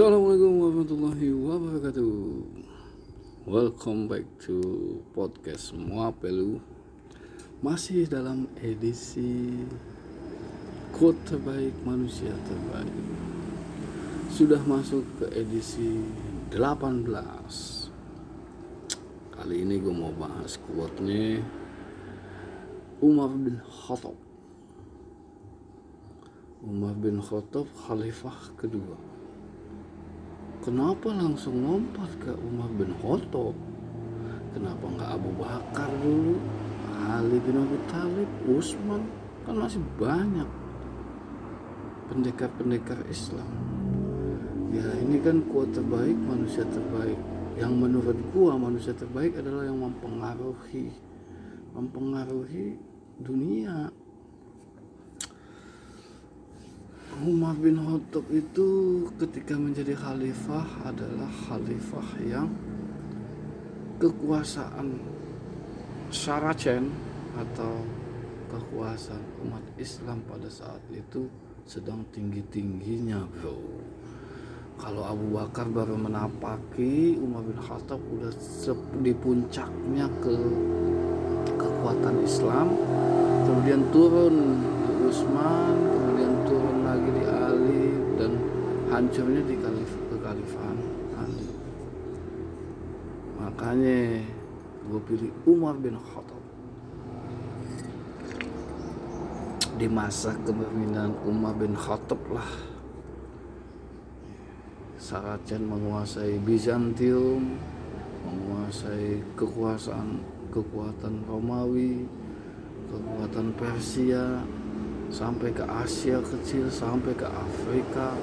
Assalamualaikum warahmatullahi wabarakatuh. Welcome back to podcast Muapelu. Masih dalam edisi Quote terbaik manusia terbaik. Sudah masuk ke edisi 18 Kali ini gue mau bahas quote-nya Umar bin Khattab. Umar bin Khattab khalifah kedua. Kenapa langsung lompat ke Umar bin Khattab? Kenapa nggak Abu Bakar dulu? Ali bin Abi Thalib, Utsman, kan masih banyak pendekar-pendekar Islam. Ya ini kan kuat terbaik manusia terbaik. Yang menurut gua manusia terbaik adalah yang mempengaruhi mempengaruhi dunia Umar bin Khattab itu ketika menjadi khalifah adalah khalifah yang kekuasaan Saracen atau kekuasaan umat Islam pada saat itu sedang tinggi-tingginya bro. Kalau Abu Bakar baru menapaki Umar bin Khattab udah di puncaknya ke kekuatan Islam. Kemudian turun Utsman lagi di Ali dan hancurnya di kalif kekhalifahan Ali makanya gue pilih Umar bin Khattab. Di masa kepemimpinan Umar bin Khattab lah. Saracen menguasai Bizantium menguasai kekuasaan kekuatan Romawi kekuatan Persia sampai ke Asia kecil sampai ke Afrika.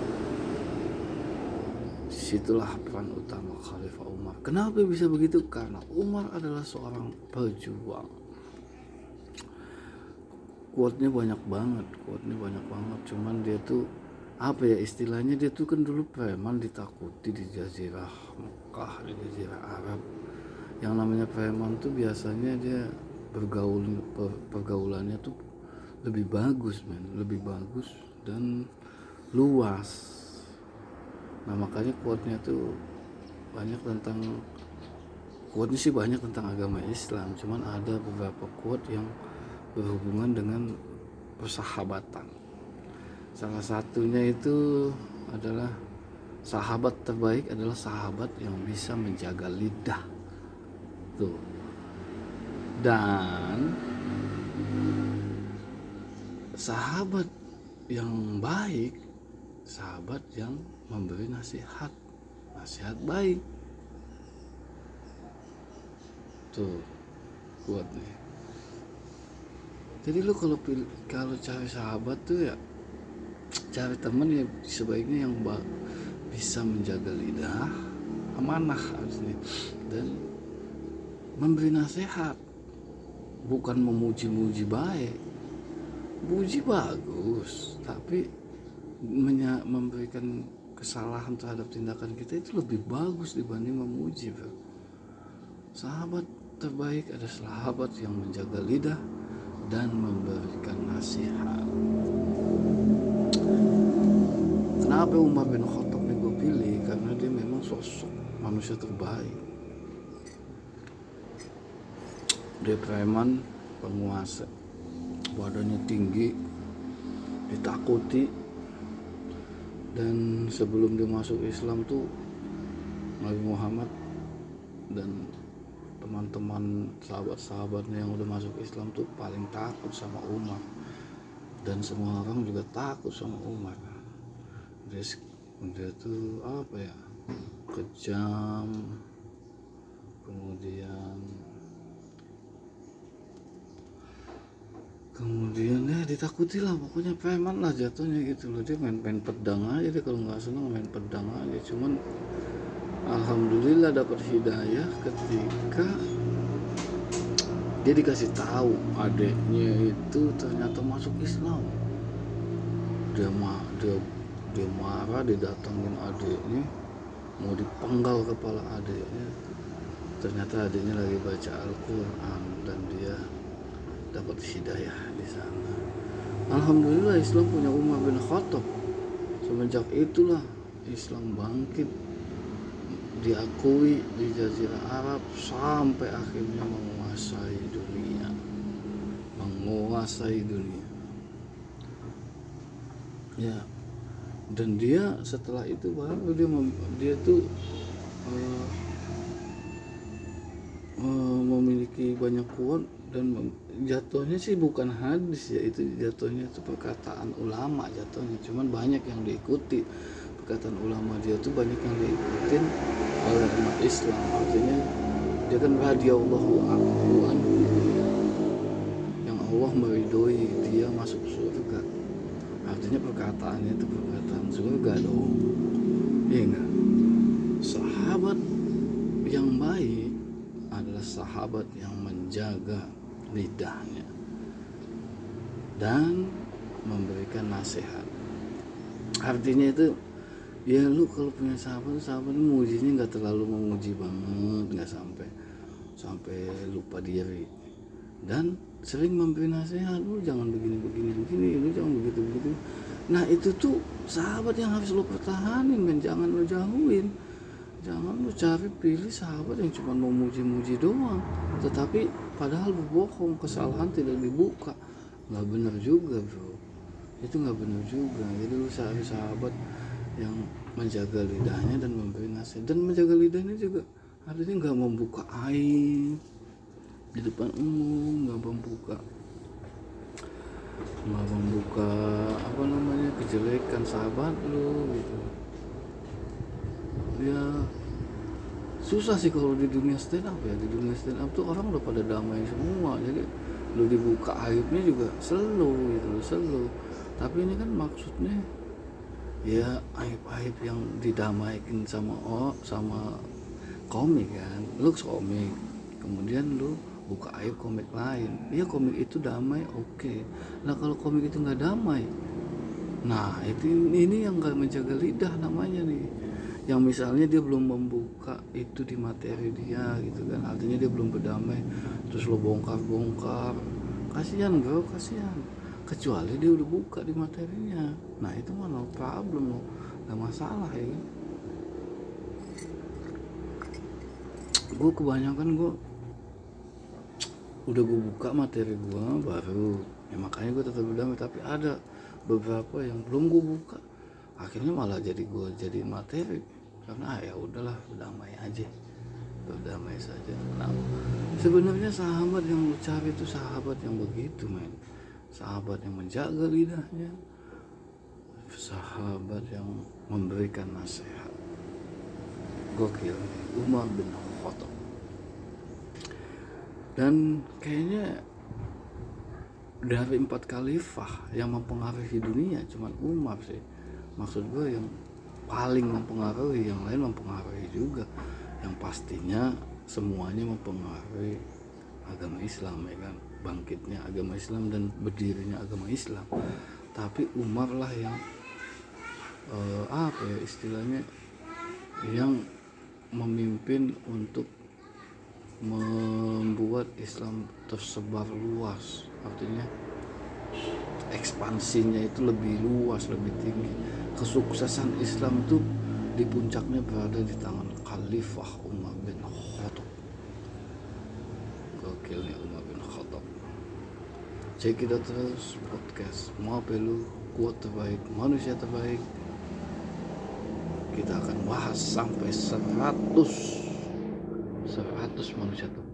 Di situlah peran utama Khalifah Umar. Kenapa bisa begitu? Karena Umar adalah seorang pejuang. Kuatnya banyak banget kuatnya banyak banget. Cuman dia tuh apa ya istilahnya? Dia tuh kan dulu preman ditakuti di jazirah Mekah di jazirah Arab. Yang namanya preman tuh biasanya dia bergaul pergaulannya tuh lebih bagus men. Lebih bagus dan luas. Nah makanya kuatnya tuh banyak tentang kuatnya sih banyak tentang agama Islam. Cuman ada beberapa kuat yang berhubungan dengan persahabatan. Salah satunya itu adalah sahabat terbaik adalah sahabat yang bisa menjaga lidah. Tuh. Dan sahabat yang baik sahabat yang memberi nasihat. Nasihat baik. Tuh kuat nih. Jadi lu kalau kalau cari sahabat tuh ya cari temen ya sebaiknya yang bisa menjaga lidah amanah harusnya. Dan memberi nasihat. Bukan memuji-muji baik Puji bagus, tapi memberikan kesalahan terhadap tindakan kita itu lebih bagus dibanding memuji, bro. Sahabat terbaik ada sahabat yang menjaga lidah dan memberikan nasihat. Kenapa Umar bin Khattab ini gue pilih? Karena dia memang sosok manusia terbaik. Dia preman penguasa badannya tinggi ditakuti. Dan sebelum dia masuk Islam tuh Nabi Muhammad dan teman-teman sahabat-sahabatnya yang udah masuk Islam tuh paling takut sama Umar dan semua orang juga takut sama Umar dia, dia tuh apa ya? Kejam kemudian kemudian ya ditakuti lah pokoknya preman lah jatuhnya gitu loh. Dia main-main pedang aja dia kalau nggak seneng main pedang aja. Cuman alhamdulillah dapat hidayah ketika dia dikasih tahu adiknya itu ternyata masuk Islam. Dia mah dia dia marah didatengin adiknya mau dipenggal kepala adiknya ternyata adiknya lagi baca Al-Quran dan dia dapat hidayah di sana. Alhamdulillah Islam punya Umar bin Khattab. Semenjak itulah Islam bangkit diakui di Jazirah Arab sampai akhirnya menguasai dunia menguasai dunia ya dan dia setelah itu baru dia dia tuh uh, memiliki banyak kuat dan jatuhnya sih bukan hadis ya itu jatuhnya itu perkataan ulama jatuhnya. Cuman banyak yang diikuti perkataan ulama dia tuh banyak yang diikutin oleh umat Islam. Artinya dia kan radhiyallahu anhu yang Allah meridoi dia masuk surga. Artinya perkataannya itu perkataan surga dong. Iya enggak sahabat yang baik adalah sahabat yang menjaga lidahnya dan memberikan nasihat. Artinya itu ya lu kalau punya sahabat sahabat mujinya nggak terlalu memuji banget nggak sampai sampai lupa diri. Dan sering memberi nasihat lu jangan begini begini begini lu jangan begitu begitu nah itu tuh sahabat yang harus lu pertahanin dan jangan lu jauhin jangan lu cari pilih sahabat yang cuma mau muji-muji doang. Tetapi padahal berbohong kesalahan tidak dibuka. Nggak benar juga bro. Itu nggak benar juga. Jadi lu cari sahabat yang menjaga lidahnya dan memberi nasihat. Dan menjaga lidahnya juga artinya nggak membuka aib di depan umum nggak membuka nggak membuka apa namanya kejelekan sahabat lu gitu ya susah sih kalau di dunia stand up ya. Di dunia stand up tuh orang udah pada damai semua. Jadi lu dibuka aibnya juga selalu gitu selalu. Tapi ini kan maksudnya ya aib-aib yang didamaikan sama oh sama komik kan. Lu komik kemudian lu buka aib komik lain. Ya komik itu damai oke. Okay. nah kalau komik itu nggak damai nah itu ini yang nggak menjaga lidah namanya nih yang misalnya dia belum membuka itu di materi dia gitu kan. Artinya dia belum berdamai terus lo bongkar bongkar kasihan bro kasihan. Kecuali dia udah buka di materinya. Nah itu mah no problem lo nggak masalah ya kan? Gue kebanyakan gue udah gue buka materi gue baru. Ya makanya gue tetap berdamai. Tapi ada beberapa yang belum gue buka akhirnya malah jadi gue jadi materi. Karena ya udahlah berdamai aja. Berdamai saja. Nah sebenarnya sahabat yang lu cari itu sahabat yang begitu men. Sahabat yang menjaga lidahnya. Sahabat yang memberikan nasihat. Gokil. Umar bin Khattab. Dan kayaknya dari empat khalifah yang mempengaruhi dunia cuman Umar sih maksud gue yang paling mempengaruhi yang lain mempengaruhi juga. Yang pastinya semuanya mempengaruhi agama Islam ya kan? Bangkitnya agama Islam dan berdirinya agama Islam. Tapi Umar lah yang uh, apa ya istilahnya yang memimpin untuk membuat Islam tersebar luas. Artinya ekspansinya itu lebih luas lebih tinggi. Kesuksesan Islam itu di puncaknya berada di tangan Khalifah Umar bin Khattab. Gokilnya Umar bin Khattab. Cek kita terus podcast. Mau pelu kuat terbaik manusia terbaik. Kita akan bahas sampai 100 100 manusia terbaik